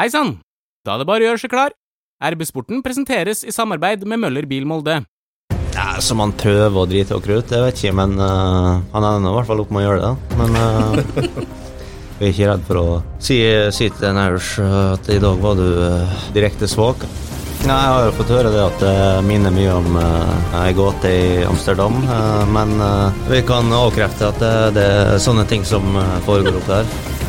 Hei sann! Da er det bare å gjøre seg klar. RB-sporten presenteres i samarbeid med Møller Bil Molde. Ja, Som han prøver å drite og krutt, jeg vet ikke, men uh, han ender i hvert fall opp med å gjøre det. Men uh, vi er ikke redd for å si, si til Irish at i dag var du uh, direkte svak. Nei, Jeg har jo fått høre det at det minner mye om uh, ei gåte i Amsterdam, men vi kan avkrefte at det, det, er sånne ting som foregår opp der.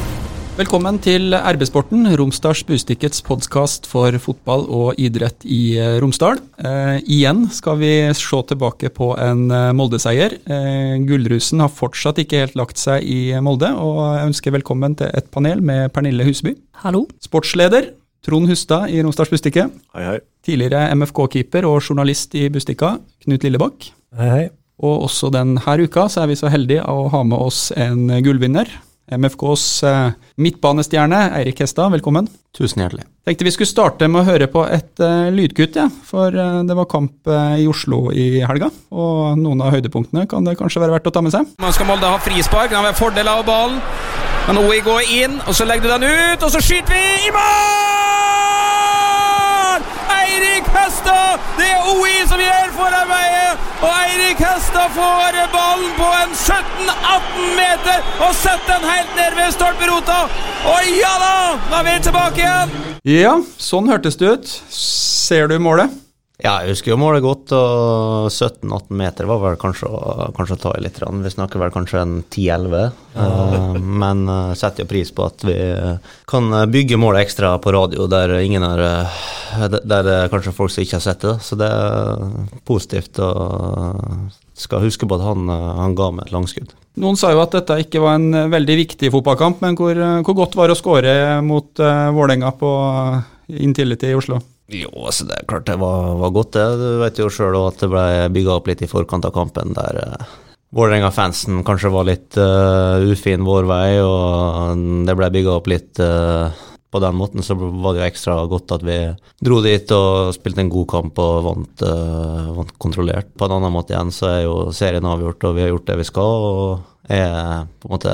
Velkommen til RB-sporten, Romsdals Bustikkets podkast for fotball og idrett i eh, Romsdal. Eh, igjen skal vi se tilbake på en eh, Molde-seier. Eh, Gullrusen har fortsatt ikke helt lagt seg i Molde, og jeg ønsker velkommen til et panel med Pernille Husby. Hallo. Sportsleder Trond Hustad i Romsdals Bustikke. Hei, hei. Tidligere MFK-keeper og journalist i Bustikka, Knut Lillebakk. Hei, hei. Og også denne uka så er vi så heldige å ha med oss en gullvinner. MFKs eh, midtbanestjerne Eirik Hestad, velkommen. Tusen hjertelig. Tenkte vi skulle starte med å høre på et uh, lydkutt, ja. For uh, det var kamp uh, i Oslo i helga. Og noen av høydepunktene kan det kanskje være verdt å ta med seg. Man skal Molde ha frispark, den har fordel av ballen. Men OI går inn, og så legger du den ut, og så skyter vi i mål! Hestad! Det er OI som gjør forarbeidet! Og Eirik Hestad får ballen på en 17-18 meter og setter den helt ned ved stolperota! Og ja da! Da er vi tilbake igjen! Ja, sånn hørtes det ut. Ser du målet? Ja, jeg husker jo målet godt, og 17-18 meter var vel kanskje, kanskje å ta i litt. Vi snakker vel kanskje en 10-11, ja. uh, men uh, setter jo pris på at vi kan bygge målet ekstra på radio der ingen er Der det kanskje folk som ikke har sett det, så det er positivt. Og skal huske på at han, han ga meg et langskudd. Noen sa jo at dette ikke var en veldig viktig fotballkamp, men hvor, hvor godt var det å skåre mot uh, Vålerenga på Intility i Oslo? Jo, altså det er klart det var, var godt, det. Du vet jo sjøl at det ble bygga opp litt i forkant av kampen der uh, Vålerenga-fansen kanskje var litt uh, ufin vår vei, og det ble bygga opp litt uh, på den måten så var det jo ekstra godt at vi dro dit og spilte en god kamp og vant, uh, vant kontrollert. På en annen måte igjen så er jo serien avgjort, og vi har gjort det vi skal. og er på en måte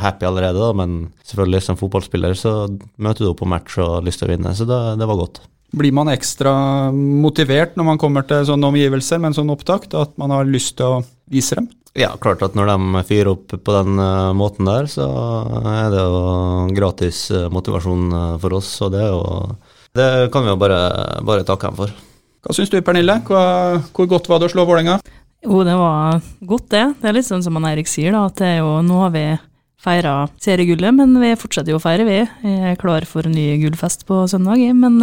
happy allerede, da, men selvfølgelig som fotballspiller så møter du opp på match og har lyst til å vinne, så det, det var godt. Blir man ekstra motivert når man kommer til sånne omgivelser med en sånn opptakt, at man har lyst til å vise dem? Ja, klart at når de fyrer opp på den uh, måten der, så er det jo gratis uh, motivasjon uh, for oss. Og det, jo, det kan vi jo bare, bare takke dem for. Hva syns du Pernille, Hva, hvor godt var det å slå Vålerenga? Jo, det var godt det. Det er litt sånn som han Eirik sier, da, at det er jo, nå har vi feira seriegullet, men vi fortsetter jo å feire, vi. Jeg er klar for en ny gullfest på søndag, men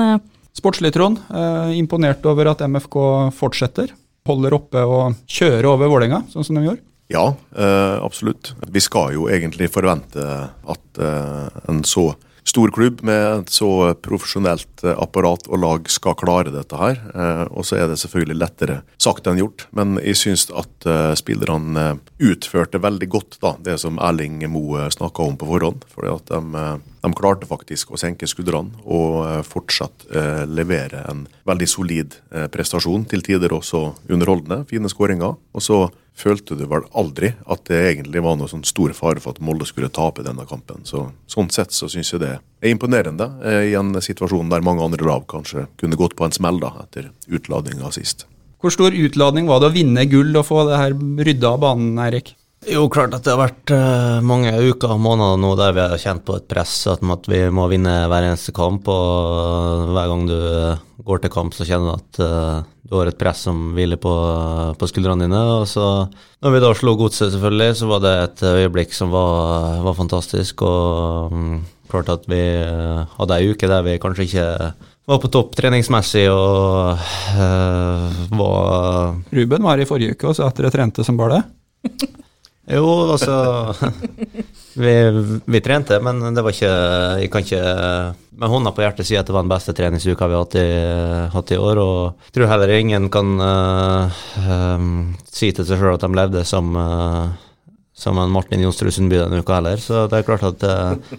Sportslig, Trond. Eh, imponert over at MFK fortsetter. Holder oppe og kjører over Vålerenga, sånn som de gjør? Ja, eh, absolutt. Vi skal jo egentlig forvente at eh, en så stor klubb med et så profesjonelt eh, apparat og lag skal klare dette her. Eh, og så er det selvfølgelig lettere sagt enn gjort, men jeg syns at eh, spillerne utførte veldig godt da, det som Erling Moe snakka om på forhånd. fordi at de, de klarte faktisk å senke skuldrene og fortsatt levere en veldig solid prestasjon. Til tider også underholdende. Fine skåringer. Og så følte du vel aldri at det egentlig var noe sånn stor fare for at Molde skulle tape denne kampen. Så, sånn sett så syns jeg det er imponerende eh, i en situasjon der mange andre lag kanskje kunne gått på en smell da, etter utladninga sist. Hvor stor utladning var det å vinne gull og få det her rydda av banen, Erik? Jo, klart at det har vært uh, mange uker og måneder nå der vi har kjent på et press at vi må vinne hver eneste kamp. Og hver gang du uh, går til kamp, så kjenner du at uh, du har et press som hviler på, på, skuldrene dine. Og så, når vi da slo Godset, selvfølgelig, så var det et øyeblikk som var, var fantastisk. Og um, klart at vi hadde ei uke der vi kanskje ikke var på topp treningsmessig og var Ruben var i forrige uke og sa at dere trente som bare det? Jo, altså vi, vi, trente, men det var ikke Jeg kan ikke med hånda på hjertet si at det var den beste treningsuka vi har hatt i, hatt i år. Og jeg tror heller ingen kan uh, um, si til seg sjøl at de levde som, uh, som en Martin Jonstrud Sundby denne uka heller. Så det er klart at uh,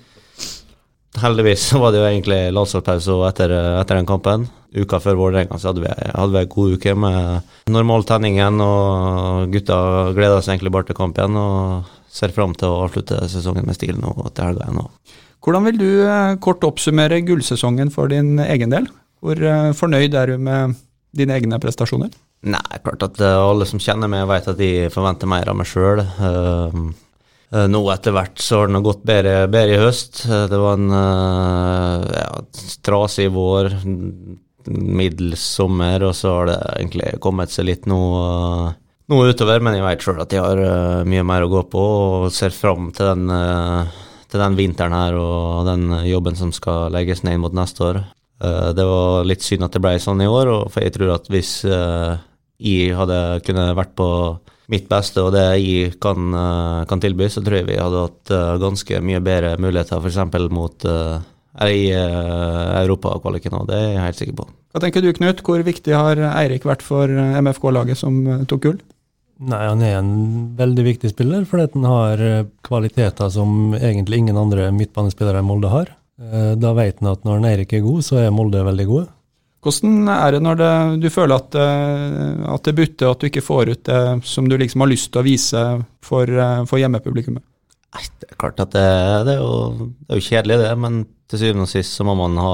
heldigvis så var det jo egentlig landslagspause etter, etter den kampen uka før Vålerenga så hadde vi, hadde vi en god uke med normal tenning igjen, og gutta gleda seg egentlig bare til kamp igjen og ser fram til å avslutte sesongen med stil nå til helga igjen. Hvordan vil du eh, kort oppsummere gullsesongen for din egen del? Hvor eh, fornøyd er du med dine egne prestasjoner? Nei, klart at uh, alle som kjenner meg, vet at de forventer mer av meg sjøl. Uh, nå etter hvert så har det gått bedre, bedre i høst. det var en ja, trasig vår, middels sommer, og så har det egentlig kommet seg litt nå, nå utover. Men jeg vet sjøl at jeg har mye mer å gå på, og ser fram til den, til den vinteren her og den jobben som skal legges ned mot neste år. Det var litt synd at det ble sånn i år, for jeg tror at hvis jeg hadde kunnet vært på mitt beste og det jeg kan, eh, kan tilby, så tror jeg vi hadde hatt eh, ganske mye bedre muligheter f.eks. mot uh, i uh, europakvaliken òg, det er jeg helt sikker på. Hva tenker du Knut, hvor viktig har Eirik vært for MFK-laget som tok gull? Nei, Han er en veldig viktig spiller, fordi han har kvaliteter som egentlig ingen andre midtbanespillere i Molde har. Da vet han at når Eirik er god, så er Molde veldig gode. Hvordan er det når det, du føler at, eh, at, det butter, at du ikke får ut det som du liksom har lyst til å vise for, eh, for hjemmepublikummet? Det er klart at det, det, er jo, det, er jo, kjedelig, det, men til syvende og sist så må man ha,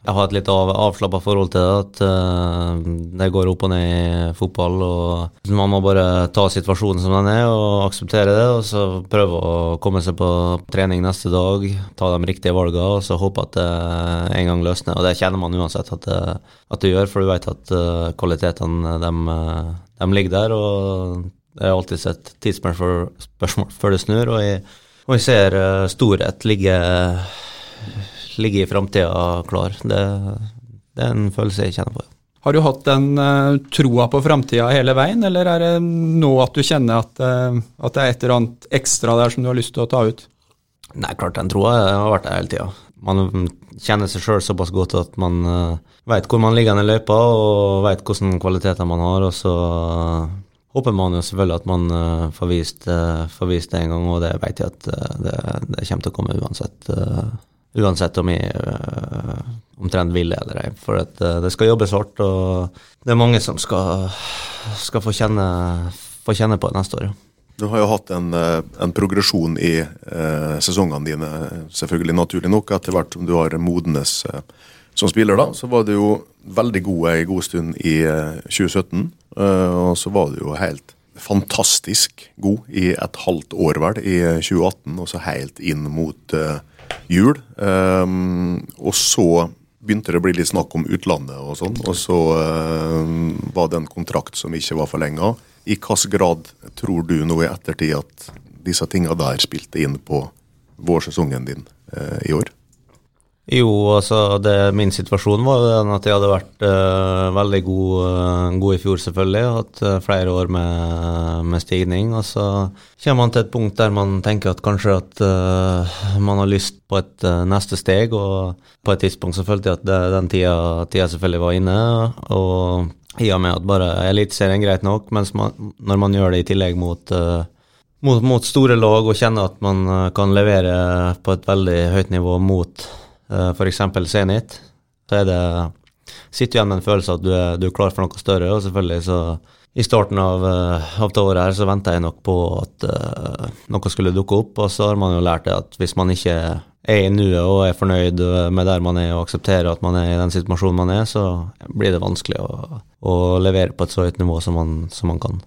jeg har et litt av, avslappa forhold til det. At uh, det går opp og ned i fotball. og Man må bare ta situasjonen som den er og akseptere det. Og så prøve å komme seg på trening neste dag, ta de riktige valgene og så håpe at det en gang løsner. Og det kjenner man uansett at det, at det gjør, for du vet at uh, kvalitetene de, de ligger der. og det er alltid et tidsspørsmål før det snur, og jeg, og jeg ser uh, storhet ligge, ligge i framtida klar. Det, det, er en følelse jeg kjenner på. Har du hatt den uh, troa på framtida hele veien, eller er det nå at du kjenner at, uh, at, det er et eller annet ekstra der som du har lyst til å ta ut? Nei, klart den troa har vært der hele tida. Man kjenner seg sjøl såpass godt at man uh, veit hvor man ligger i løypa og veit hvilke kvaliteter man har, og så håper man jo selvfølgelig at man uh, får, vist, uh, får, vist, det en gang, og det vet jeg at uh, det, det, kommer til å komme uansett. uansett om jeg omtrent vil eller ei. For at, det skal jobbes hardt, og det er mange som skal, skal få, kjenne, få, kjenne, på det neste år. Du har jo hatt en, en progresjon i sesongene dine, selvfølgelig naturlig nok, etter hvert som du har modnes som spiller, da, så var du jo veldig god ei god stund i 2017. Eh, eh, og så var du jo helt fantastisk god i et halvt år, vel, i 2018, og så helt inn mot uh, jul. Um, og så begynte det å bli litt snakk om utlandet og sånn, og så var det en kontrakt som ikke var forlenga. I hvilken grad tror du nå i ettertid at disse tinga der spilte inn på vårsesongen din i år? Jo, altså det, min situasjon var den at jeg hadde vært uh, veldig god, uh, god, i fjor, selvfølgelig. Hatt uh, flere år med, med, stigning. Og så kommer man til et punkt der man tenker at kanskje at man har lyst på et neste steg. Og på et tidspunkt så følte jeg at det, den tida, tida, selvfølgelig var inne. Og i og med at bare Eliteserien greit nok, mens man, når man gjør det i tillegg mot mot, mot store lag og kjenner at man kan levere på et veldig høyt nivå mot f.eks. Zenit, så det sitter du igjen med en følelse av at du er, du er, klar for noe større. Og selvfølgelig så i starten av, uh, av det året her så venta jeg nok på at uh, noe skulle dukke opp, og så har man jo lært det at hvis man ikke er i nuet og er fornøyd med der man er og aksepterer at man er i den situasjonen man er, så blir det vanskelig å, å levere på et så høyt nivå som man, som man kan.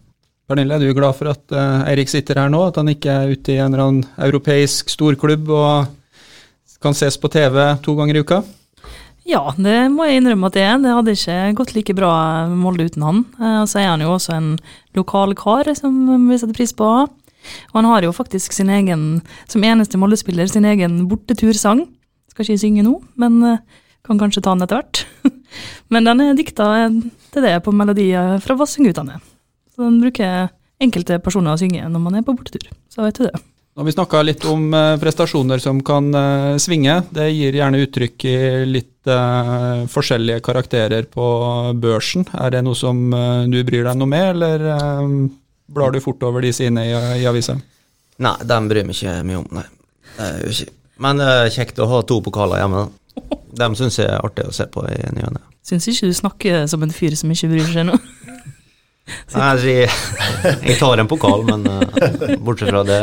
Pernille, er du glad for at uh, Eirik sitter her nå, at han ikke er ute i en eller annen europeisk storklubb og kan ses på TV to ganger i uka? Ja, det må jeg innrømme at det er. Det hadde ikke gått like bra med Molde uten han. Og så er han jo også en lokal kar som vi setter pris på. Og han har jo faktisk sin egen, som eneste Molde-spiller, sin egen bortetursang. Skal ikke synge nå, men eh, kan kanskje ta den etter hvert. men den er dikta til det på melodier fra Vassendgutane. Så den bruker enkelte personer å synge når man er på bortetur. Så vet du det. Nå har vi snakka litt om uh, prestasjoner som kan uh, svinge. Det gir gjerne uttrykk i litt uh, forskjellige karakterer på børsen. Er det noe som du bryr deg noe med, eller blar du fort over de inne i, i avisa? Nei, dem bryr meg ikke mye om, nei. Det er jo ikke. Men det er kjekt å ha to pokaler hjemme. Dem syns jeg er artig å se på i ny og ne. Syns ikke du snakker som en fyr som ikke bryr seg nå. Nei, altså, jeg, jeg, tar en pokal, men uh, bortsett fra det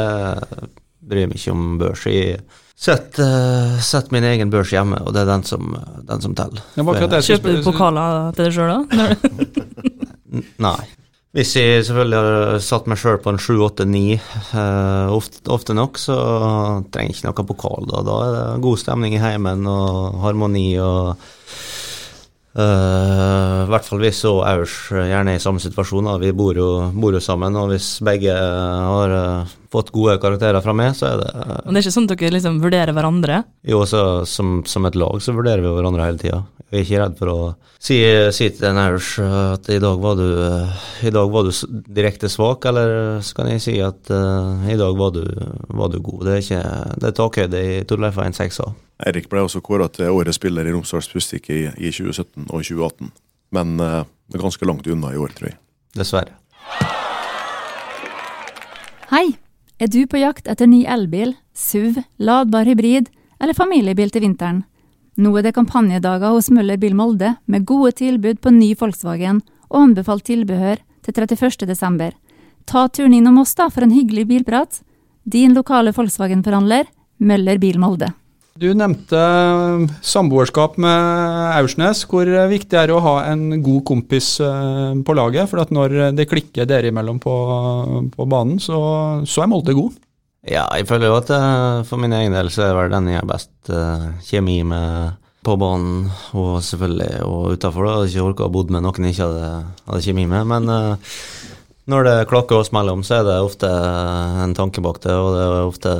bryr jeg meg ikke om børs. Jeg setter uh, sett min egen børs hjemme, og det er den som, den som teller. Kjøper du pokaler til deg sjøl, da? Nei. Hvis jeg selvfølgelig har satt meg sjøl på en sju, åtte, ni, eh, ofte, ofte nok, så trenger jeg ikke noe pokal. Da Da er det god stemning i heimen og harmoni og eh, I hvert fall vi så Aurs gjerne i samme situasjon. Da. Vi bor jo, bor jo sammen, og hvis begge har eh, fått gode karakterer fra meg, så er det eh, Men det er ikke sånn at dere liksom vurderer hverandre? jo, så, som, som et lag så vurderer vi hverandre hele tida. Jeg er ikke redd for å si, si til en Irish at i dag var du, eh, i dag var du direkte svak, eller så kan jeg si at uh, i dag var du, var du god. Det er ikke det er takhøyde i Torleif 1.6 òg. Eirik ble også kåra til årets spiller i Romsdals Bustikke i, i 2017 og 2018. Men eh, det er ganske langt unna i år, tror jeg. Dessverre. Hei! Er du på jakt etter ny elbil, SUV, ladbar hybrid eller familiebil til vinteren? Nå er det kampanjedager hos Møller Bil Molde med gode tilbud på ny Volkswagen og anbefalt tilbehør til 31. desember. Ta turen innom oss da for en hyggelig bilprat. Din lokale Volkswagen-forhandler, Møller Bil Molde. Du nevnte eh, samboerskap med Aursnes. Hvor viktig er det å ha en god kompis eh, på laget? For at når det klikker dere imellom på, på banen, så, så er Molde god. Ja, jeg føler jo at eh, for min egen del så er det vel den jeg har best kjemi med på banen, og selvfølgelig og utafor. Hadde ikke orka å bo med noen jeg ikke hadde, hadde kjemi med, men når det klakker oss mellom, så er det ofte en tanke bak det, og det er ofte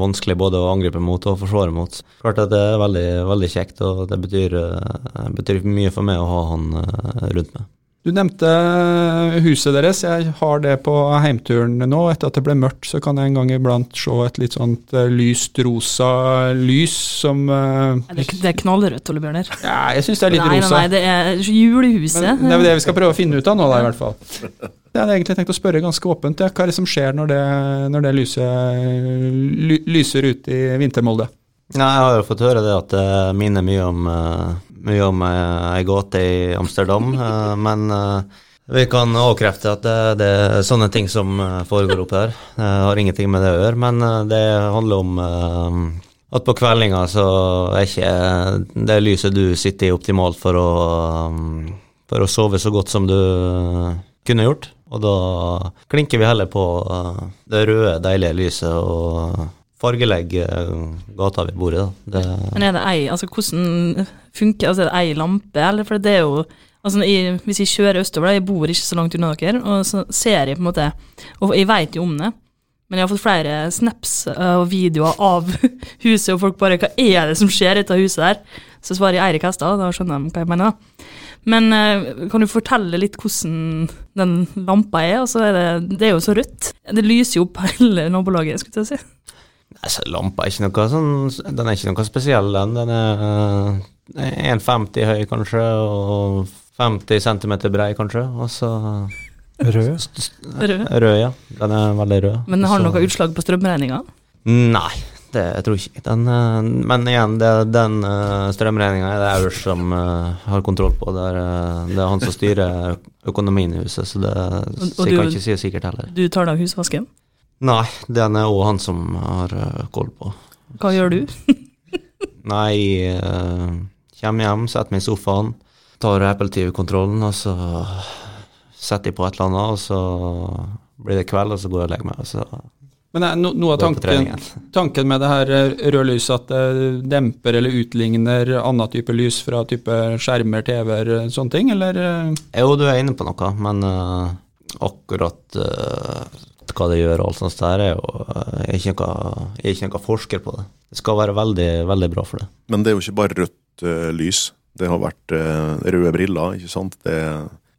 vanskelig både å angripe mot og forsvare mot. Klart at det er veldig, veldig kjekt, og det betyr, eh, betyr mye for meg å ha han eh, rundt meg. Du nevnte huset deres. Jeg har det på heimturen nå. Etter at det ble mørkt, så kan jeg en gang iblant se et litt sånt eh, lyst rosa lys som eh, Det er- er knallrødt, Ole Bjørner. Ja, jeg syns det er litt nei, nei, rosa. nei, det er julehuset. Men det er det vi skal prøve å finne ut av nå, da, i hvert fall. Jeg hadde egentlig tenkt å spørre ganske åpent. Hva er det som skjer når det, når det lyser, ly, lyser ut i Vintermolde? Ja, jeg har jo fått høre det at det minner mye om, eh, mye om eh, ei gåte i Amsterdam, eh, men eh, vi kan avkrefte at det, det er sånne ting som eh, foregår oppe her. Det har ingenting med det å gjøre, men eh, det handler om eh, at på kveldinga så er ikke det lyset du sitter i optimalt for å, eh, for å sove så godt som du eh, kunne gjort. Og da klinker vi heller på eh, det røde, deilige lyset og fargelegger eh, gata vi bor i. Da. Men er det ei, altså hvordan funker altså er det ei lampe, eller for det er jo Altså jeg, Hvis jeg kjører østover, da, jeg bor ikke så langt unna dere, og så ser jeg på en måte Og jeg vet jo om det, men jeg har fått flere snaps eh, og videoer av huset, og folk bare Hva er det som skjer i dette huset der? Så svarer jeg Eirik Hestad, da skjønner de hva jeg mener. da. Men eh, kan du fortelle litt hvordan den lampa er? Altså er det, det er jo så rødt. Det lyser jo opp hele nabolaget, skulle jeg si. altså, lampa er ikke noe sånn Den er ikke noe spesiell, den. Den er uh, 1,50 høy, kanskje, og 50 cm brei, kanskje. Og så Rød. Rød. rød, ja. Den er veldig rød. Men har den noe utslag på strømregninga? Nei, det jeg tror jeg ikke. Den, eh, men igjen, det, den uh, strømregninga er det Aurs som eh, har kontroll på. Det er, eh, det er han som styrer økonomien i huset, så, det, og og jeg kan du- ikke si sikkert heller. Du tar deg av husvasken. Nei, den er òg han som har eh, koll på. Hva gjør du? Nei, jeg eh, kommer hjem, setter meg i sofaen, tar Apple TV-kontrollen, og så setter jeg på et eller annet, og så blir det kveld, og så går jeg og legger meg, og så Men er no, noe av tanken, tanken med det her eh, røde lyset at det demper eller utligner annen type lys fra type skjermer, TV-er, sånne ting, eller? eh? Jo, du er inne på noe, men uh, akkurat uh, hva det gjør og alt sånt der, er jo eh, Jeg er ikke noe, jeg er ikke noe forsker på det. Det skal være veldig, veldig bra for det. Men det er jo ikke bare rødt uh, lys. Det har vært eh, røde briller, ikke sant. Det,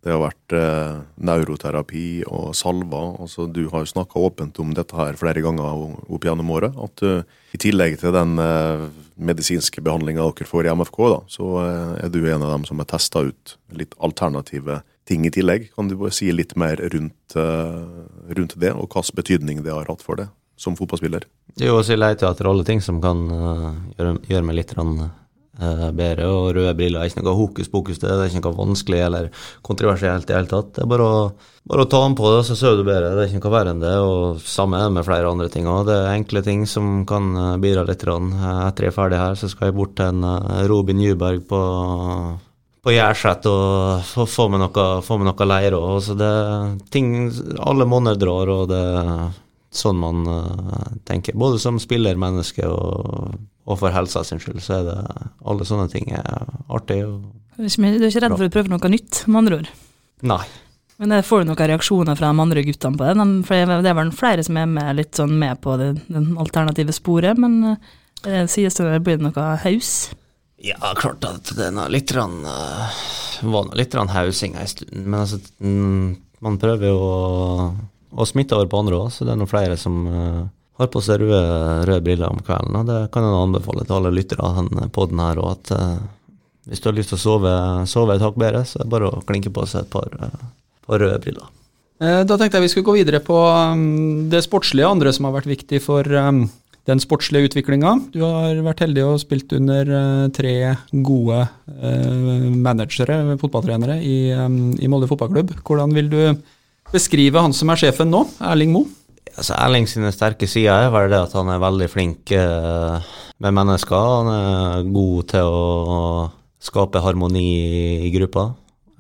det har vært eh, neuroterapi og salver. Altså, du har jo snakka åpent om dette her flere ganger opp gjennom året. At eh, i tillegg til den eh, medisinske behandlinga dere får i MFK, da, så eh, er du en av dem som har testa ut litt alternative ting i tillegg. Kan du bare si litt mer rundt, eh, rundt det, og hvilken betydning det har hatt for deg som fotballspiller? Jo, så jeg leter etter alle ting som kan uh, gjøre, gjøre meg litt rann, eh, bedre. Og røde briller er ikke noe hokus pokus, det er ikke noe vanskelig eller kontroversielt i hele tatt. Det er bare å, bare å ta den på det, så sover du bedre. Det er ikke noe verre enn det. Og samme med flere andre ting òg. Det er enkle ting som kan eh, bidra litt. grann. Etter jeg er ferdig her, så skal jeg bort til en eh, Robin Juberg på på Gjerset og få, få med noe, noe leir òg. Så det er ting Alle monner drar, og det er sånn man tenker. Både som spillermenneske og, og for helsa sin skyld, så er det alle sånne ting er artig. Du er ikke, redd for å prøve noe nytt, med andre ord? nei. Men det får du noen reaksjoner fra de andre guttene på det? De- For det er vel flere som er med, litt sånn med på det, den alternative sporet, men eh, det sies det blir det noe haus? Ja, klart at det er litt rann, uh, var noe litt rann hausing en stund, men altså mm, Man prøver jo å, å smitte over på andre òg, så det er noen flere som uh, har på seg røde, røde briller om kvelden. Og det kan jeg anbefale til alle lyttere av denne podden her, og at uh, hvis du har lyst til å sove, sove et hakk bedre, så er det bare å klinke på seg et par, uh, par røde briller. Eh, Da tenkte jeg vi skulle gå videre på um, det sportslige, andre som har vært viktig for um, den sportslige utviklinga. Du har vært heldig og spilt under uh, tre gode uh, managere, fotballtrenere, i, um, i Molde fotballklubb. Hvordan vil du beskrive han som er sjefen nå, Erling Moe? Altså, Erling sine sterke sider er vel det at han er veldig flink eh, med mennesker. Han er god til å skape harmoni i gruppa.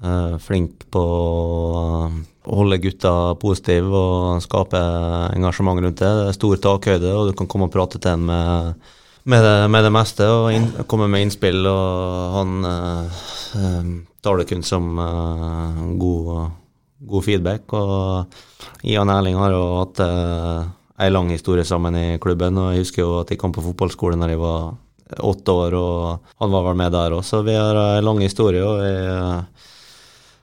Eh, flink på å holde gutta positive og skape engasjement rundt det. Det er stor takhøyde, og du kan komme og prate til ham med, med, med det meste og inn, komme med innspill. Og han eh, eh, tar det kun som eh, god, god feedback. Og Ian Erling har jo hatt eh, ei lang historie sammen i klubben, og jeg husker jo at jeg kom på fotballskole når jeg var åtte år, og han var vel med der òg, så vi har ei lang historie. og jeg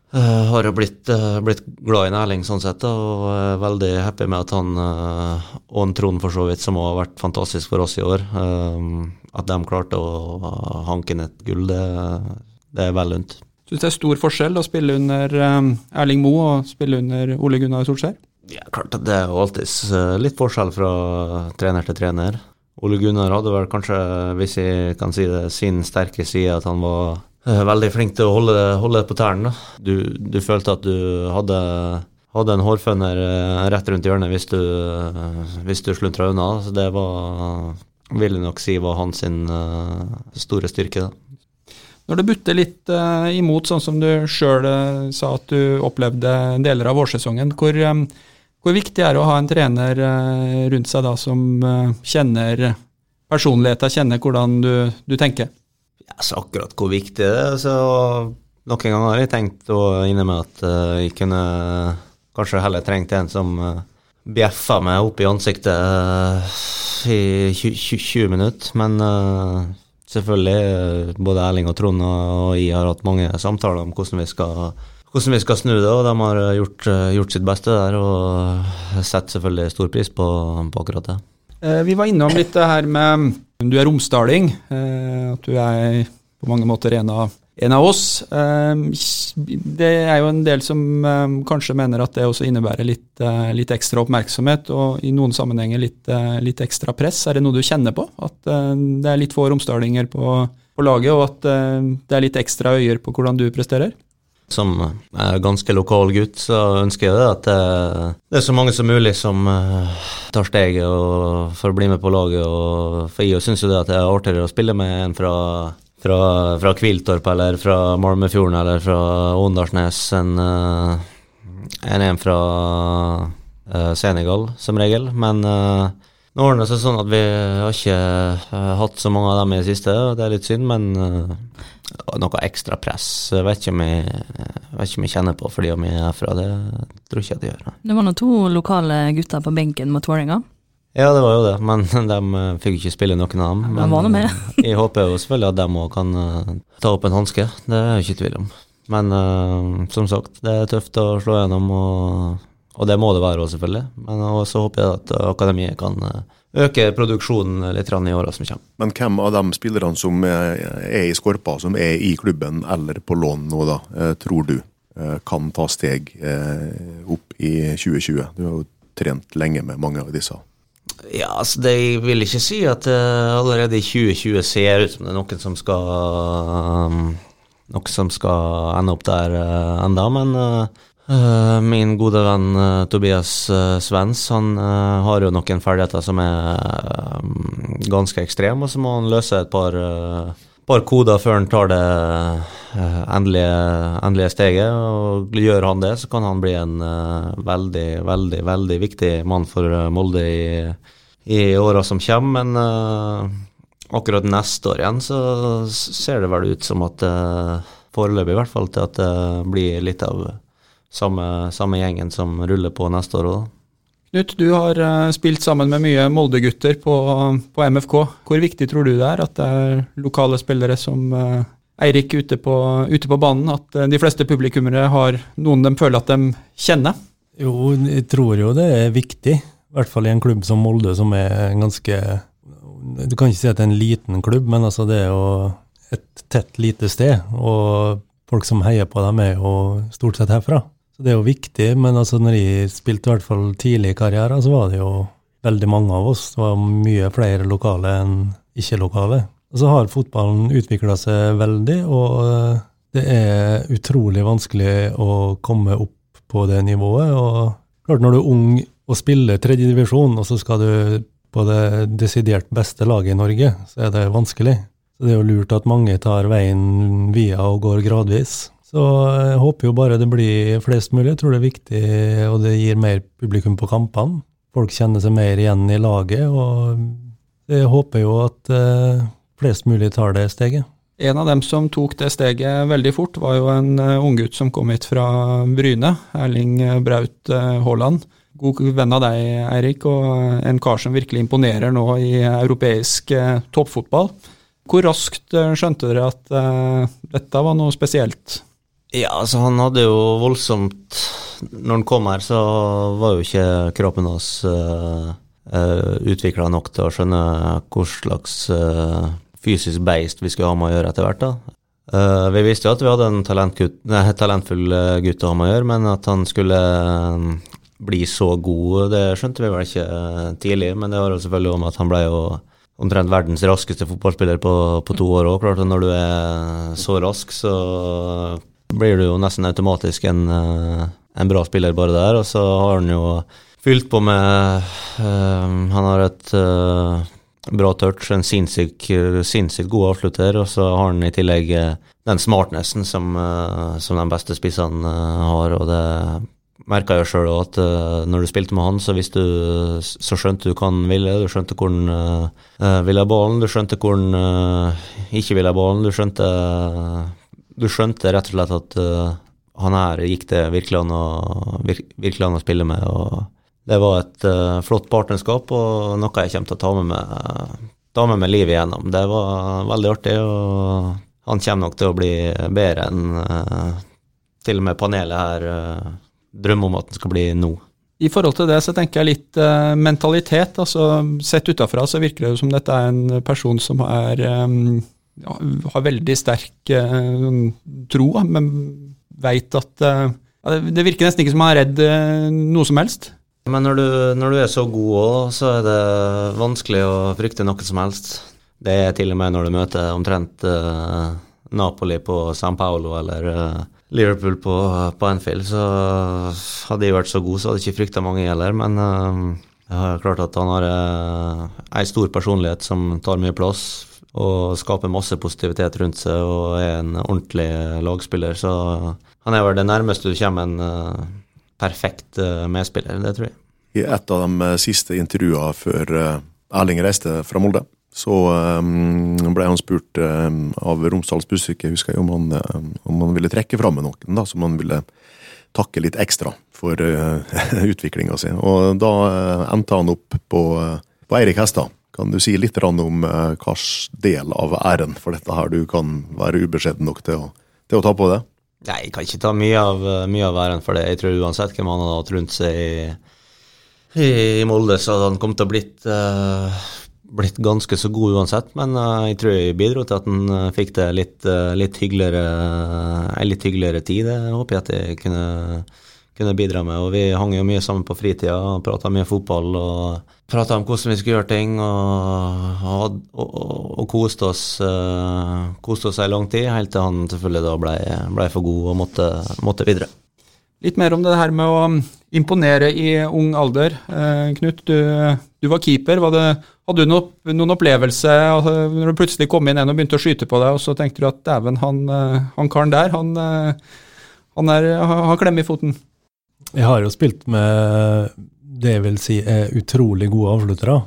Uh, har jo blitt, uh, blitt glad i Erling sånn sett, og er veldig happy med at han, uh, og en Trond for så vidt, som har vært fantastisk for oss i år, eh, at de klarte å hanke inn et gull, det, det er vel lunt. Syns det er stor forskjell å spille under um, Erling Moe og spille under Ole Gunnar Solskjær? Ja, klart at det er alltid litt forskjell fra trener til trener. Ole Gunnar hadde vel kanskje, hvis jeg kan si det, sin sterke side, at han var eh, veldig flink til å holde holde på tærne. Du, du følte at du hadde, hadde en hårføner eh, rett rundt hjørnet hvis du, eh, hvis du sluntra unna. Så det var, vil jeg nok si, var hans eh, store styrke. da. Når det butter litt uh, imot, sånn som du sjøl sa at du opplevde deler av vårsesongen, hvor, um, hvor viktig er det å ha en trener uh, rundt seg da som kjenner personligheten, kjenner hvordan du, du tenker? Ja, så akkurat hvor viktig det er, så noen ganger har jeg tenkt og inne med at jeg kunne kanskje heller trengt en som uh, bjeffa meg opp i ansiktet i 20, 20 minutter, men selvfølgelig, eh, både Erling og Trond og jeg har hatt mange samtaler om hvordan vi skal hvordan vi skal snu det, og de har gjort, eh, gjort sitt beste der, og setter selvfølgelig stor pris på, på akkurat det. Eh, Vi var innom litt det her med Du er romsdaling, at du er på mange måter en av, en av oss. Eh, Det er jo en del som eh, kanskje mener at det også innebærer litt, eh, litt ekstra oppmerksomhet, og i noen sammenhenger litt, eh, litt ekstra press. Er det noe du kjenner på? At eh, det er litt få romsdalinger på, på laget, og at det er litt ekstra øyer på hvordan du presterer? Som er ganske lokal gutt, så ønsker jeg det at det, er så mange som mulig som tar steget for å bli med på laget. Og for jeg syns jo det at det er artigere å spille med en fra, fra, fra Kviltorp eller fra Malmefjorden eller fra Åndalsnes enn eh, enn en fra eh, Senegal, som regel. Men uh, nå ordner det seg sånn at vi har ikke uh, hatt så mange av dem i det siste, og det er litt synd, men uh, noe ekstra press jeg vet ikke om jeg, vet ikke om jeg kjenner på fordi om jeg er herfra. Det tror ikke jeg det gjør. Det var nå to lokale gutter på benken mot Vålerenga. Ja, det var jo det, men de eh, fikk ikke spille noen av dem. De Men var nå med. eh, jeg håper jo selvfølgelig at de òg kan eh, ta opp en hanske, det er jeg ikke tvil om. Men uh, som sagt, det er tøft å slå gjennom, og, og det må det være òg, selvfølgelig. Men så håper jeg at akademiet kan øke produksjonen litt i åra som kommer. Men hvem av de spillerne som er i Skorpa, som er i klubben eller på lån nå, da, tror du kan ta steg opp i 2020? Du har jo trent lenge med mange av disse. Ja, altså det, Jeg vil ikke si at uh, allerede i 2020 ser ut som det er noen som skal um, noen som skal ende opp der uh, enda, men uh, min gode venn Tobias Svens han har jo noen ferdigheter som er ganske ekstreme, og så må han løse et par, par koder før han tar det endelige, endelige, steget. og Gjør han det, så kan han bli en veldig, veldig, veldig viktig mann for Molde i i åra som kommer, men akkurat neste år igjen så ser det vel ut som at uh, foreløpig i hvert fall til at det blir litt av samme, samme gjengen som ruller på neste år òg. Knut, du har uh, spilt sammen med mye Molde-gutter på, på, MFK. Hvor viktig tror du det er at det er lokale spillere som uh, Eirik ute på, ute på banen, at uh, de fleste publikummere har noen de føler at de kjenner? Jo, jeg tror jo det er viktig. I hvert fall i en klubb som Molde, som er ganske Du kan ikke si at det er en liten klubb, men altså det er jo et tett, lite sted. Og folk som heier på dem, er jo stort sett herfra. Så det er jo viktig. Men altså når jeg spilte i hvert fall tidlig i karrieren, så var det jo veldig mange av oss. Det var mye flere lokale enn ikke-lokale. Og så har fotballen utvikla seg veldig, og det er utrolig vanskelig å komme opp på det nivået. Og klart, når du er ung og spiller tredjedivisjon, og så skal du på det desidert beste laget i Norge, så er det vanskelig. Så det er jo lurt at mange tar veien via og går gradvis. Så jeg håper jo bare det blir flest mulig. Jeg tror det er viktig, og det gir mer publikum på kampene. Folk kjenner seg mer igjen i laget, og jeg håper jo at eh, flest mulig tar det steget. En av dem som tok det steget veldig fort, var jo en uh, unggutt som kom hit fra Bryne, Erling Braut uh, Haaland god venn av deg, Eirik, og en kar som virkelig imponerer nå i europeisk eh, toppfotball. Hvor raskt eh, skjønte dere at dette var noe spesielt? Ja, altså han hadde jo voldsomt Når han kom her, så var jo ikke kroppen hans uh, uh, utvikla nok til å skjønne hva slags uh, fysisk beist vi skulle ha med å gjøre etter hvert. da. Uh, vi visste jo at vi hadde en talentfull gutt å ha med å gjøre, men at han skulle bli så god, det skjønte vi vel ikke eh, tidlig. Men det var jo selvfølgelig om at han ble jo omtrent verdens raskeste fotballspiller på, på to år òg. Når du er så rask, så blir du jo nesten automatisk en, eh, en bra spiller bare der. Og så har han jo fylt på med uh, Han har et uh, bra touch, en sinnssykt sinnssyk god avslutter, og så har han i tillegg den smartnessen som, som de beste spissene har. og det merka jeg sjøl at uh, når du spilte med han, så, du, så skjønte du hva han ville. Du skjønte hvor han uh, ville ha ballen, du skjønte hvor han uh, ikke ville ha ballen. Du skjønte, du skjønte rett og slett at han her gikk det virkelig an å, vir, virkelig an å spille med. og Det var et flott partnerskap og noe jeg kommer til å ta med meg, ta med meg livet igjennom. Det var veldig artig, og han kommer nok til å bli bedre enn til og med panelet her drømme om at den skal bli nå. I forhold til det så tenker jeg litt uh, mentalitet. altså Sett utafra så virker det som dette er en person som er, um, har veldig sterk eh, tro, men veit at eh, Det virker nesten ikke som han er redd noe som helst. Men når du, når du er så god òg, så er det vanskelig å frykte noe som helst. Det er til og med når du møter omtrent Napoli på San Paulo eller Liverpool på, på Anfield, så hadde de vært så gode, så hadde jeg ikke frykta mange heller. Men uh, jeg har klart at han har ei stor personlighet som tar mye plass og skaper masse positivitet rundt seg og er en ordentlig lagspiller. Så han er vel det nærmeste du kommer en uh, perfekt uh, medspiller, det tror jeg. I et av de siste intervjuene før Erling reiste fra Molde, så ble han spurt av Romsdals Bussvik husker jeg, om han, om han ville trekke fram med noen da, som han ville takke litt ekstra for utviklinga si. Og da endte han opp på, på Eirik Hestad. Kan du si litt om uh, hvilken del av æren for dette her du kan være ubeskjeden nok til å, til å ta på det? Nei, jeg kan ikke ta mye av, mye av æren for det. Jeg tror uansett hvem han hadde hatt rundt seg i, i Molde, så hadde han kommet til å blitt uh, blitt ganske så god uansett, men uh, jeg tror jeg bidro til at han fikk det litt, uh, litt hyggeligere, en litt hyggeligere tid. Det håper jeg at jeg kunne, kunne, bidra med. Og Vi hang jo mye sammen på fritida prata mye fotball. og prata om hvordan vi skulle gjøre ting, og, og, og, og koste oss uh, koste oss ei lang tid, helt til han selvfølgelig da ble, ble for god og måtte, måtte, videre. Litt mer om det her med å imponere i ung alder. Eh, Knut, du, du, var keeper. Var det, hadde du noen, noen opplevelse altså, når du plutselig kom inn en og begynte å skyte på deg, og så tenkte du at dæven, han, eh, han karen der, han, eh, han er, har klemme i foten? Jeg har jo spilt med det vil si er utrolig gode avsluttere.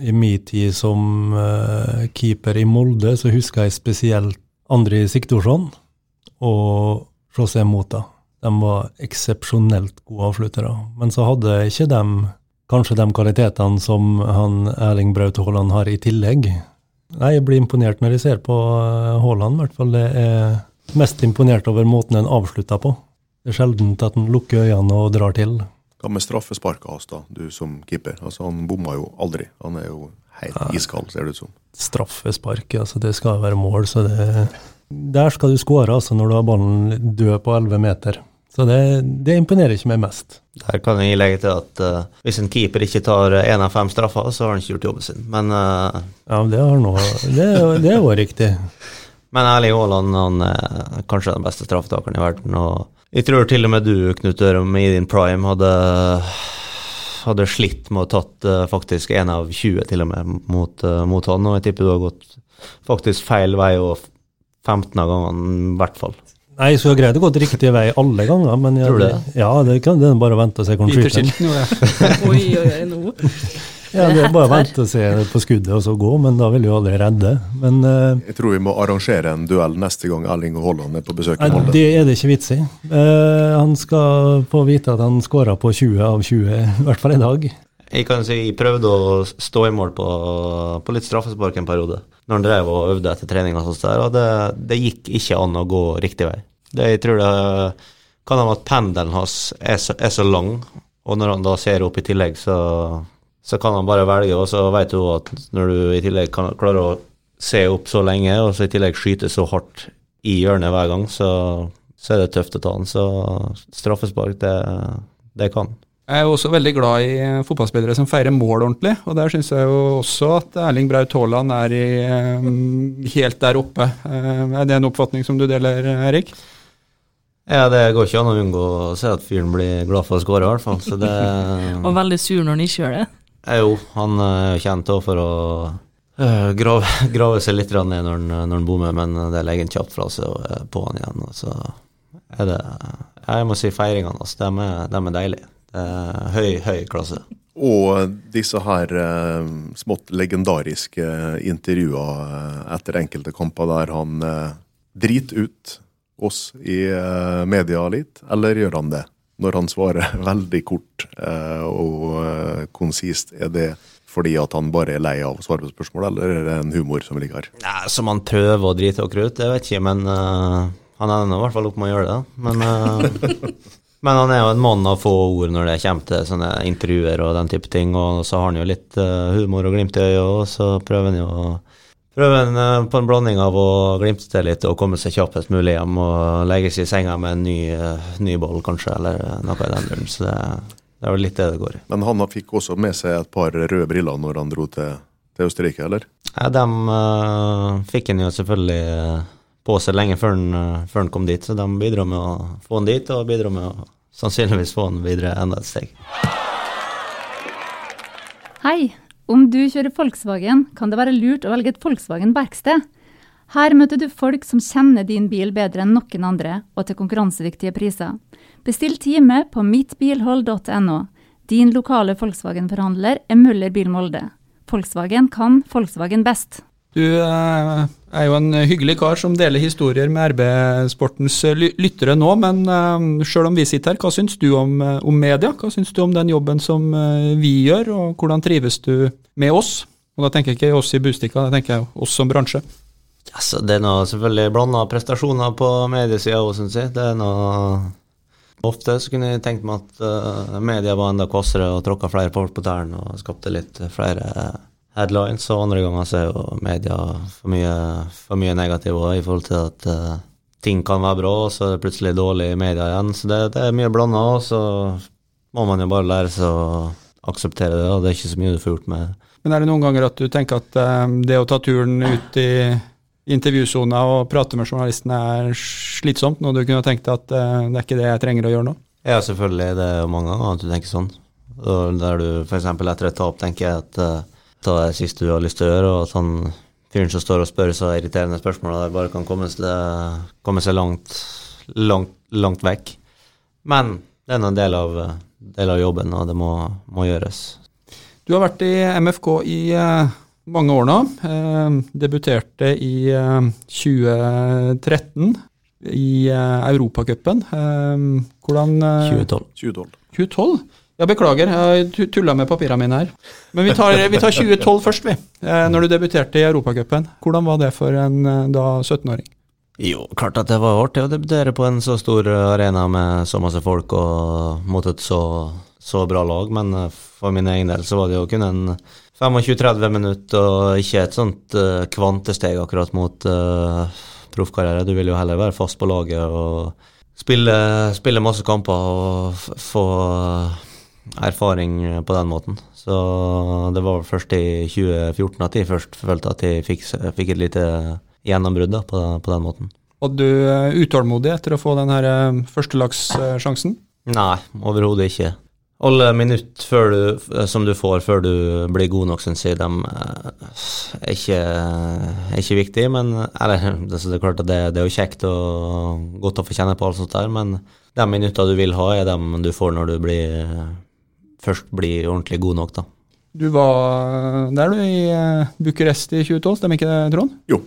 I min tid som uh, keeper i Molde så husker jeg spesielt Andri Siktorsson og José Mota. De var eksepsjonelt gode avsluttere. Men så hadde ikke de kanskje de kvalitetene som han Erling Braut Haaland har i tillegg. Nei, Jeg blir imponert når jeg ser på eh, Haaland, i hvert fall. Det er mest imponert over måten en avslutter på. Det er sjelden at han lukker øynene og drar til. Hva med straffesparket hans, da, du som keeper? Altså, Han bomma jo aldri. Han er jo helt ja. iskald, ser det ut som. Straffespark, altså det skal være mål, så det Der skal du skåre, altså, når du har ballen død på 11 meter. Så det, det, imponerer ikke meg mest. Der kan jeg legge til at uh, hvis en keeper ikke tar én av fem straffer, så har han ikke gjort jobben sin. Men uh, Ja, det har nå det, det er jo riktig. Men Erling Haaland han er kanskje den beste straffetakeren i verden. og jeg tror til og med du, Knut Ørum, i din prime hadde, hadde slitt med å tatt uh, faktisk én av 20 til og med mot, uh, mot, han, og jeg tipper du har gått faktisk feil vei og 15 av gangene, i hvert fall. Nei, så jeg greide å gå riktig vei alle ganger, men jeg, tror du det? Ja, det kan det bare vente og se hvordan skyter. oi, oi, oi, nå. Ja, det er bare å vente og se på skuddet og så gå, men da vil jo aldri redde. Men, uh, jeg tror vi må arrangere en duell neste gang Erling Haaland er på besøk i Molde. Det er det ikke vits i. Uh, han skal få vite at han skåra på 20 av 20, i hvert fall i dag. Jeg kan si jeg prøvde å stå i mål på, på litt straffespark en periode, når han drev og øvde etter trening, og sånt der, og det, det, gikk ikke an å gå riktig vei. Det, jeg tror det kan ha at pendelen hans er så, er så lang, og når han da ser opp i tillegg, så så kan han bare velge, og så vet du at når du i tillegg kan klarer å se opp så lenge, og så i tillegg skyte så hardt i hjørnet hver gang, så, så er det tøft å ta den. Så straffespark, det, det kan. Jeg er jo også veldig glad i fotballspillere som feirer mål ordentlig. og Der syns jeg jo også at Erling Braut Haaland er i, um, helt der oppe. Uh, er det en oppfatning som du deler, Erik? Ja, det går ikke an å unngå å se at fyren blir glad for å skåre, i hvert fall. Så det, og veldig sur når han ikke gjør det. Jo, han er kjent for å uh, grave, grave, seg litt ned når han, når han bommer, men det legger han kjapt fra seg er på han igjen. Og så er det Jeg må si feiringene hans, de, de, er deilige. Det er høy, høy klasse. Og disse her uh, smått legendariske intervjuer uh, etter enkelte kamper der han uh, driter ut oss i media litt, eller gjør han det? Når han svarer veldig kort eh, og eh, konsist, er det fordi at han bare er lei av å svare på spørsmål, eller er det en humor som ligger her? Nei, som han prøver å drite og ut, jeg vet ikke, men uh, han ender i hvert fall opp med å gjøre det. Men, uh, men, han er jo en mann av få ord når det kommer til sånne intervjuer og den type ting, og så har han jo litt uh, humor og glimt i øyet, og så prøver han jo å Prøve en, eh, på en blanding av å glimte til litt og komme seg kjappest mulig hjem og legge seg i senga med en ny, uh, ny boll, kanskje, eller noe i den duren. Så det, det er vel litt det det går i. Men han fikk også med seg et par røde briller når han dro til, til Østerrike, eller? Ja, dem uh, fikk han jo selvfølgelig på seg lenge før han, før han kom dit, så de bidro med å få han dit, og bidro med å sannsynligvis få han videre enda et steg. Hei, om du kjører Volkswagen, kan det være lurt å velge et Volkswagen-verksted. Her møter du folk som kjenner din bil bedre enn noen andre, og til konkurransedyktige priser. Bestill time på mittbilhold.no. Din lokale Volkswagen-forhandler er Møller Bil Molde. Volkswagen kan Volkswagen best. Du eh, er jo en hyggelig kar som deler historier med RB-sportens eh, lyttere nå, men uh, sjøl om vi sitter her, hva syns du om, om, media? Hva syns du om den jobben som vi gjør, og hvordan trives du med oss? Og da tenker jeg ikke oss i Bustika, da tenker jeg oss som bransje. Altså, det er noe selvfølgelig blanda prestasjoner på mediesida òg, syns jeg. Det er noe Ofte så kunne jeg tenkt meg at uh, media var enda kvassere og tråkka flere folk på tærne og skapte litt flere headlines, og andre ganger så er jo media for mye, for mye negativ også, i forhold til at uh, ting kan være bra, og så er det plutselig dårlig i media igjen. Så det, det er mye blanda, og så må man jo bare lære seg å akseptere det. og Det er ikke så mye du får gjort med Men er det noen ganger at du tenker at eh, det å ta turen ut i intervjusona og prate med journalistene er slitsomt, når du kunne tenkt at uh, det er ikke det jeg trenger å gjøre nå? Ja, selvfølgelig. Det er jo mange ganger at du tenker sånn. Og der du f.eks. etter et tap tenker jeg at uh, ta det siste du har lyst til å gjøre, og at han fyren som står og spør så irriterende spørsmål, der bare kan komme seg, komme seg langt, langt, langt vekk. Men det er en del av, del av jobben, og det må, må, gjøres. Du har vært i MFK i uh, mange år nå. Uh, debuterte i 2013 i uh, Europacupen. Hvordan uh, 2012. 2012. 2012? Ja, beklager, jeg tulla med papirene mine her. Men vi tar, vi tar 2012 først, vi. Eh, når du debuterte i Europacupen. Hvordan var det for en da 17-åring? Jo, klart at det var artig å debutere på en så stor arena med så masse folk og mot et så, så bra lag, men for min egen del så var det jo kun en 25-30 minutter og ikke et sånt kvantesteg akkurat mot uh, proffkarriere. Du vil jo heller være fast på laget og spille, spille masse kamper og få erfaring på den måten. Så det var først i 2014 at jeg først følte at jeg fikk, fikk et lite gjennombrudd på, på, den måten. Var du er utålmodig etter å få den eh, førstelagssjansen? Nei, overhodet ikke alle minutter du, som du får før du blir god nok, syns jeg de eh, er ikke, er ikke viktig. Men eller, det, er klart at det, det, er jo kjekt og godt å få kjenne på alt sånt der, men de minuttene du vil ha, er dem du får når du blir, først blir ordentlig god nok, da. Du var der du i eh, Bucuresti i 2012, stemmer ikke det, Trond? Jo,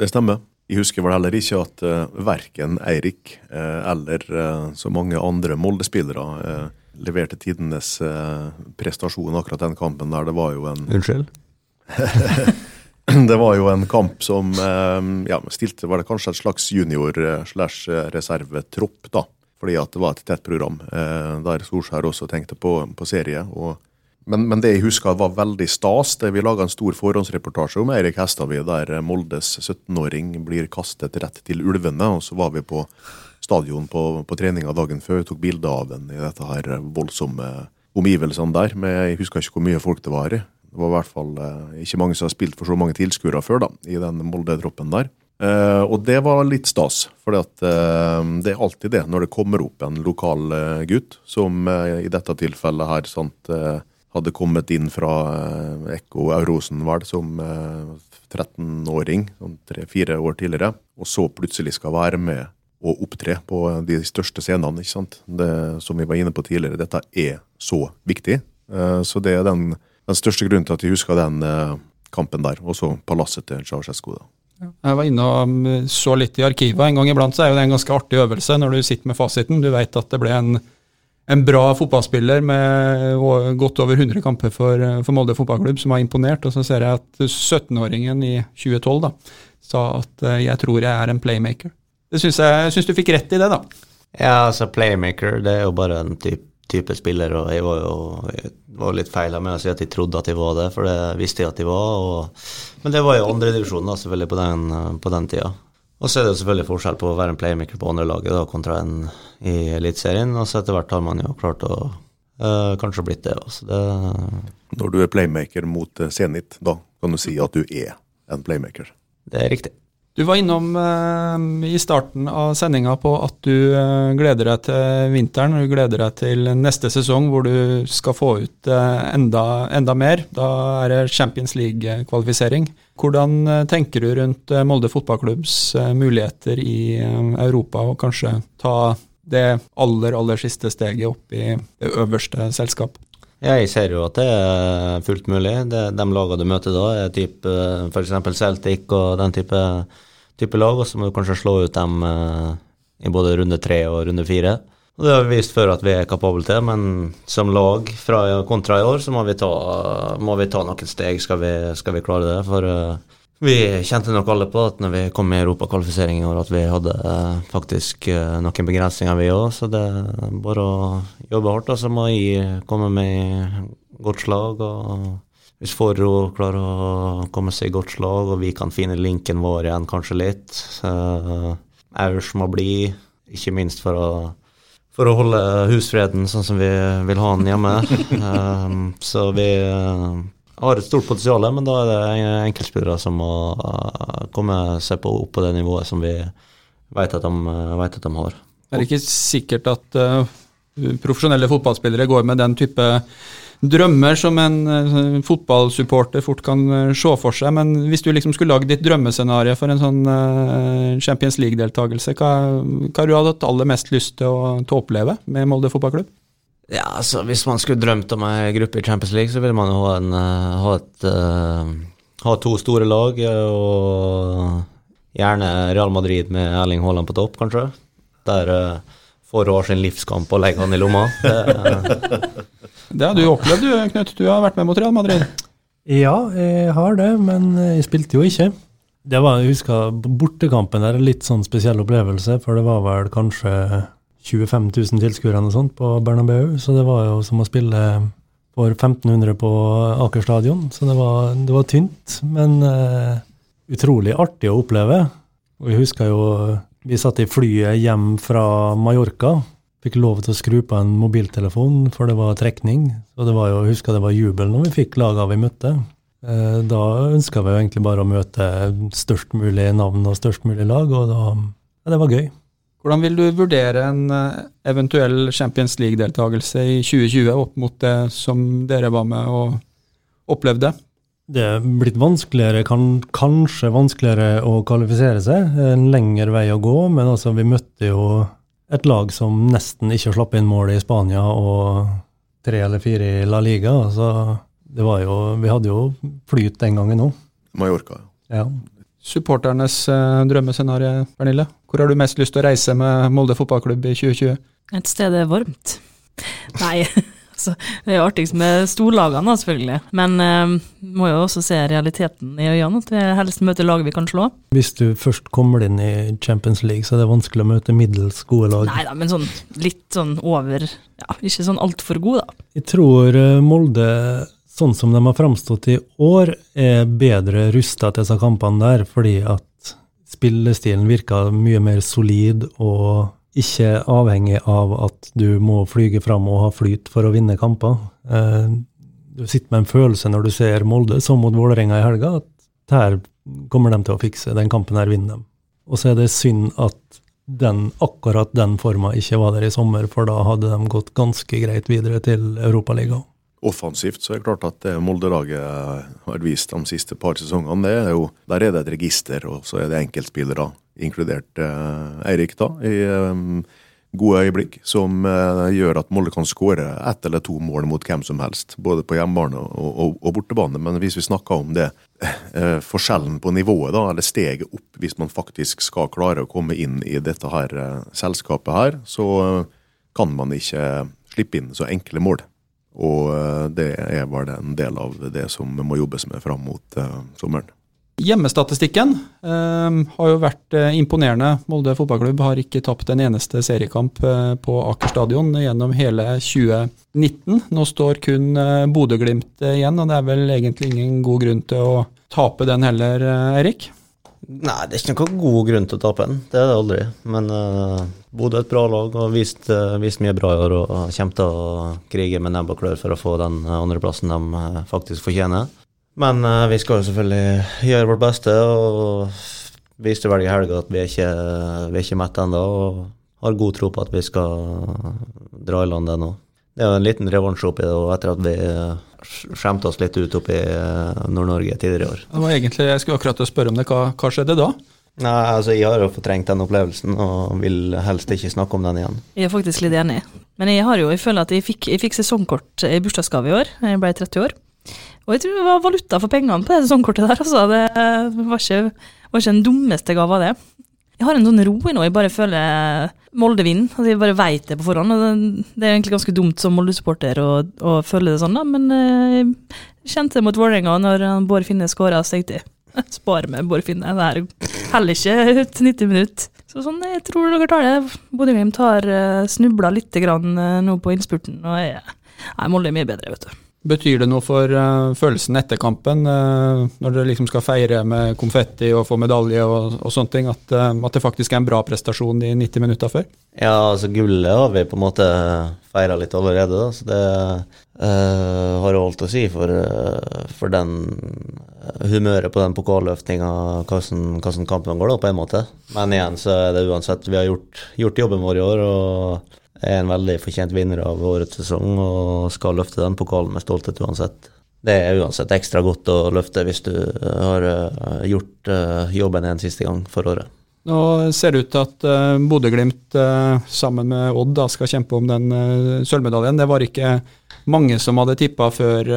det stemmer. Jeg husker vel heller ikke at uh, verken Eirik uh, eller uh, så mange andre Molde-spillere uh, leverte tidenes eh, prestasjon akkurat den kampen der. Det var jo en Unnskyld? det var jo en kamp som eh, ja, stilte var det kanskje et slags junior-slash-reservetropp, eh, da. Fordi at det var et tett program eh, der Solskjær også tenkte på, på serie. og men, men, det jeg husker var veldig stas, det vi laga en stor forhåndsreportasje om Eirik Hestadvik, der Moldes 17-åring blir kastet rett til ulvene. og Så var vi på stadion på, på treninga dagen før. og Tok bilde av den i dette her voldsomme omgivelsene der. Men jeg husker ikke hvor mye folk det var i. Det var i hvert fall eh, ikke mange som har spilt for så mange tilskuere før, da, i den Molde-troppen der. Eh, og det var litt stas, for uh, det er alltid det når det kommer opp en lokal uh, gutt, som eh, i dette tilfellet her sant, eh, hadde kommet inn fra Ekko Aurosen, vel, som 13-åring, sånn tre-fire år tidligere, og så plutselig skal være med å opptre på de største scenene. ikke sant? Det, som vi var inne på tidligere, dette er så viktig. Eh, så det er den, den største grunnen til at jeg husker den eh, kampen der. Og så palasset til Ceaucescu. da. Jeg var inne og mm, så litt i arkivet. En gang iblant så er det en ganske artig øvelse når du sitter med fasiten. Du vet at det ble en, en bra fotballspiller med godt over 100 kamper for, for Molde fotballklubb som har imponert. Og så ser jeg at 17-åringen i 2012 da, sa at eh, jeg tror jeg er en playmaker. Det syns jeg syns du fikk rett i det, da. Ja, altså playmaker, det er jo bare en type, type spiller, og jeg var jo jeg var litt feil med å si at jeg trodde at de var det, for det visste jeg at de var. Og, men det var jo andredivisjon, selvfølgelig, på den, på den tida. Og så er det jo selvfølgelig forskjell på å være en playmaker på andre laget da, kontra en i Eliteserien. Og så etter hvert har man jo klart å øh, kanskje blitt det. Også. det Når du er playmaker mot Zenit, da kan du si at du er en playmaker? Det er riktig. Du var innom eh, i starten av sendinga på at du eh, gleder deg til vinteren. Du gleder deg til neste sesong hvor du skal få ut eh, enda, enda, mer. Da er det Champions League-kvalifisering. Hvordan eh, tenker du rundt eh, Molde fotballklubbs eh, muligheter i Europa, og kanskje ta det aller, aller siste steget opp i det øverste selskap? Jeg ser jo at det er fullt mulig. Det, de lagene du møter da, er type f.eks. Celtic og den type, type lag, og så må du kanskje slå ut dem uh, i både runde tre og runde fire. Og Det har vi vist før at vi er kapable til, men som lag fra kontra i år, så må vi ta, må vi ta noen steg skal vi, skal vi klare det. For uh, vi kjente nok alle på at når vi kom i europakvalifisering i år, at vi hadde eh, faktisk eh, noen begrensninger, vi òg. Så det er bare å jobbe hardt. Og så må jeg komme med godt slag. og Hvis Forro klarer å komme seg i godt slag, og vi kan finne linken vår igjen kanskje litt. Eh, Aurs må bli, ikke minst for å for å holde husfreden sånn som vi vil ha den hjemme. um, så vi har et stort potensial, men da er det enkeltspillere som må uh, komme seg på, opp på det nivået som vi vet at de, uh, vet at de har. Det er ikke sikkert at profesjonelle fotballspillere går med den type drømmer som en uh, fotballsupporter fort kan uh, se for seg. Men hvis du liksom skulle lagd ditt drømmescenario for en sånn uh, Champions League-deltakelse, hva, hva har du hatt aller mest lyst til å, til å oppleve med Molde fotballklubb? Ja, altså Hvis man skulle drømt om ei gruppe i Champions League, så ville man jo ha, en, ha, et, ha to store lag. og Gjerne Real Madrid med Erling Haaland på topp, kanskje. Der får hver sin livskamp og legger han i lomma. Det, Det har du opplevd, du Knut. Du har vært med mot Real Madrid. Ja, jeg har det, men jeg spilte jo ikke. Det var, Jeg husker bortekampen der, litt sånn spesiell opplevelse, for det var vel kanskje 25 000 tilskuere på Bernabeu, så det var jo som å spille for 1500 på Aker stadion. Så det var, det var tynt, men uh, utrolig artig å oppleve. Og jeg husker jo vi satt i flyet hjem fra Mallorca fikk lov til å skru på en mobiltelefon, for det var trekning. Og det var jo, jeg husker det var jubel når vi fikk laga vi møtte. Eh, da ønska vi jo egentlig bare å møte størst mulig navn og størst mulig lag, og da Ja, det var gøy. Hvordan vil du vurdere en eh, eventuell Champions League-deltakelse i 2020 opp mot det som dere var med og opplevde? Det er blitt vanskeligere, kan, kanskje vanskeligere å kvalifisere seg. En lengre vei å gå, men altså, vi møtte jo et lag som nesten ikke slapp inn mål i Spania og tre eller fire i La Liga. Så det var jo, vi hadde jo flyt den gangen òg. Mallorca, ja. Supporternes eh, drømmescenario, Pernille. Hvor har du mest lyst til å reise med Molde fotballklubb i 2020? Et sted det er varmt. Nei, altså, det er jo artigst med storlagene, selvfølgelig. Men eh, må jo også se realiteten i øynene, at vi helst møter lag vi kan slå. Hvis du først kommer inn i Champions League, så er det vanskelig å møte middels gode lag? Nei da, men sånn litt sånn over Ja, ikke sånn altfor god, da. Jeg tror eh, Molde sånn som de har framstått i år, er bedre rusta til disse kampene der, fordi at spillestilen virker mye mer solid og ikke avhengig av at du må flyge fram og ha flyt for å vinne kamper. Eh, du sitter med en følelse når du ser Molde, som mot Vålerenga i helga, at her kommer de til å fikse, den kampen her vinner de. Og så er det synd at den, akkurat den forma ikke var der i sommer, for da hadde de gått ganske greit videre til Europaligaen. Offensivt så er det klart at det Molde-laget har vist de siste par sesongene, det er jo, der er det et register, og så er det enkeltspillere inkludert eh, Eirik, da, i eh, gode øyeblikk, som eh, gjør at Molde kan skåre ett eller to mål mot hvem som helst, både på hjemmebane og, og, og, bortebane. Men hvis vi snakker om det, forskjellen på nivået, da, eller steget opp, hvis man faktisk skal klare å komme inn i dette her selskapet her, så kan man ikke slippe inn så enkle mål. Og det er vel en del av det som må jobbes med fram mot sommeren. Hjemmestatistikken eh, har jo vært eh, imponerende. Molde fotballklubb har ikke tapt en eneste seriekamp eh, på Aker stadion gjennom hele 2019. Nå står kun eh, Bodø-Glimt eh, igjen, og det er vel egentlig ingen god grunn til å tape den heller, eh, Erik? Nei, det er ikke noen god grunn til å tape den. Det er det aldri. Men uh, Bodø er et bra lag og har vist, uh, vist, mye bra i år og kommer til å krige med nebb og klør for å få den andreplassen de faktisk fortjener. Men uh, vi skal jo selvfølgelig gjøre vårt beste og viste vel i helga at vi er ikke, vi er ikke mette ennå. Og har god tro på at vi skal dra i land det nå. Det er jo en liten revansj oppi det, og etter at vi eh, skjemte oss litt ut oppe i eh, Nord-Norge tidligere i år. Det var egentlig, Jeg skulle akkurat spørre om det. Hva, hva skjedde da? Nei, altså Jeg har jo fortrengt den opplevelsen og vil helst ikke snakke om den igjen. Jeg er faktisk litt enig. Men jeg har jo, jeg føler at jeg fikk, jeg fikk sesongkort i bursdagsgave i år. Jeg ble 30 år. Og jeg tror det var valuta for pengene på det sesongkortet der, altså. Det var ikke, var ikke den dummeste gava, det. Jeg har en sånn ro i nå, jeg bare føler Molde vinner. Altså jeg bare veit det på forhånd. og Det er egentlig ganske dumt som Molde-supporter å, å, føle det sånn, da, men eh, jeg kjente det mot Vålerenga når Bård Finne skåra, så tenkte jeg spar med Bård Finne, det her heller ikke til 90 minutter. Så sånn, jeg tror dere tar det. Bodø-Glimt har uh, snubla litt grann, nå på innspurten, og jeg Molde er mye bedre, vet du. Betyr det noe for uh, følelsen etter kampen, uh, når dere liksom skal feire med konfetti og få medalje og, og sånne ting, at, uh, at, det faktisk er en bra prestasjon de 90 minutter før? Ja, altså gullet har vi på en måte feira litt allerede, da, så det har jo alt å si for, for den humøret på den pokalløftinga, hvordan, hvordan kampen går, da, på en måte. Men igjen så er det uansett, vi har gjort, gjort jobben vår i år. og er en veldig fortjent vinner av årets sesong og skal løfte den pokalen med stolthet uansett. Det er uansett ekstra godt å løfte hvis du har eh, gjort eh, jobben en siste gang for året. Nå ser det ut til at uh, Bodø-Glimt sammen med Odd da, skal kjempe om den sølvmedaljen. Det var ikke mange som hadde tippa før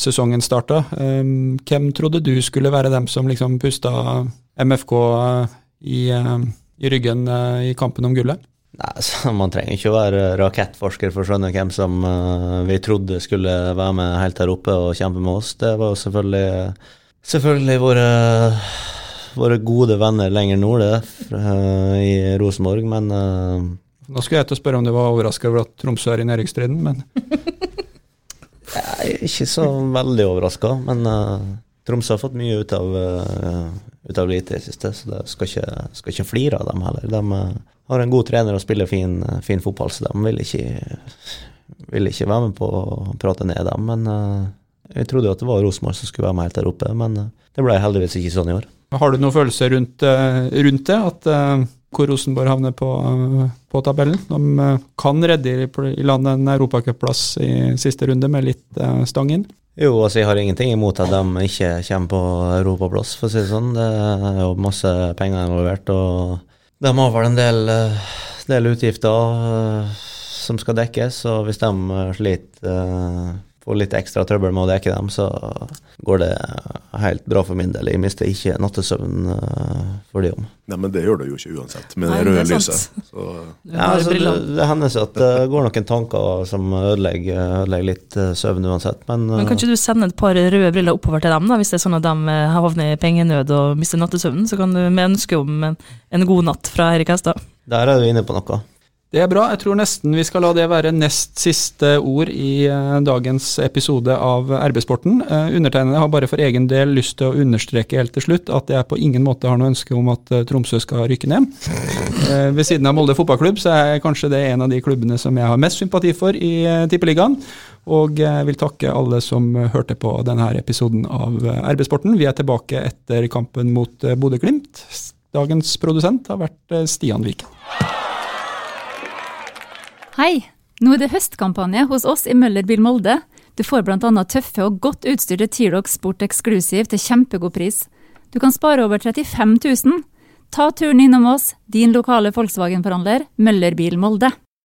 sesongen starta. Hvem trodde du skulle være dem som liksom pusta MFK i, i, ryggen i kampen om gullet? Nei, så Man trenger ikke å være rakettforsker for å skjønne hvem som uh, vi trodde skulle være med helt her oppe og kjempe med oss. Det var selvfølgelig, selvfølgelig våre, våre gode venner lenger nord det, uh, i Rosenborg, men uh, Nå skulle jeg til å spørre om du var overraska over at Tromsø er i næringsstriden, men Jeg er ikke så veldig overraska, men Tromsø har fått mye ut av, ut av lite i det siste, så det skal ikke, skal ikke flire av dem heller. De har en god trener og spiller fin, fin fotball, så de vil ikke, vil ikke, være med på å prate ned dem. Men uh, jeg trodde jo at det var Rosenborg som skulle være med helt der oppe, men det ble heldigvis ikke sånn i år. Har du noen følelser rundt, rundt det, at hvor Rosenborg havner på, på tabellen? De kan redde i, landet land en europacupplass i siste runde med litt stang inn? Jo, altså jeg har ingenting imot at de ikke kommer på europaplass, for å si det sånn. Det er jo masse penger involvert. og de har vel en del, eh, del utgifter uh, som skal dekkes, og hvis de sliter uh, får litt ekstra trøbbel med å dekke dem, så går det helt bra for min del. Jeg mister ikke nattesøvn for de om. Nei, Men det gjør du jo ikke uansett, med det røde lyset. Så. Ja, altså, det, det hender at det går noen tanker som ødelegger, ødelegger litt søvn uansett, men Men Kan ikke du sende et par røde briller oppover til dem, da, hvis det er sånn at de havner i pengenød og mister nattesøvnen? Så kan du med ønske om en, en god natt fra Erik Hestad. Der er du inne på noe. Det er bra. Jeg tror nesten vi skal la det være nest siste ord i uh, dagens episode av RB-sporten. Uh, undertegnede har bare for egen del lyst til å understreke helt til slutt at jeg på ingen måte har noe ønske om at uh, Tromsø skal rykke ned. ved siden av Molde fotballklubb så er kanskje det en av de klubbene som jeg har mest sympati for i Tippeligaen. Og jeg vil takke alle som hørte på denne episoden av RB-sporten. Vi er tilbake etter kampen mot Bodø-Glimt. Dagens produsent har vært Stian Viken. Hei! Nå er det høstkampanje hos oss i Møllerbil Molde. Du får bl.a. tøffe og godt utstyrte T-Rox Sport Exclusive til kjempegod pris. Du kan spare over 35 000. Ta turen innom oss, din lokale Volkswagen-forhandler Møllerbil Molde.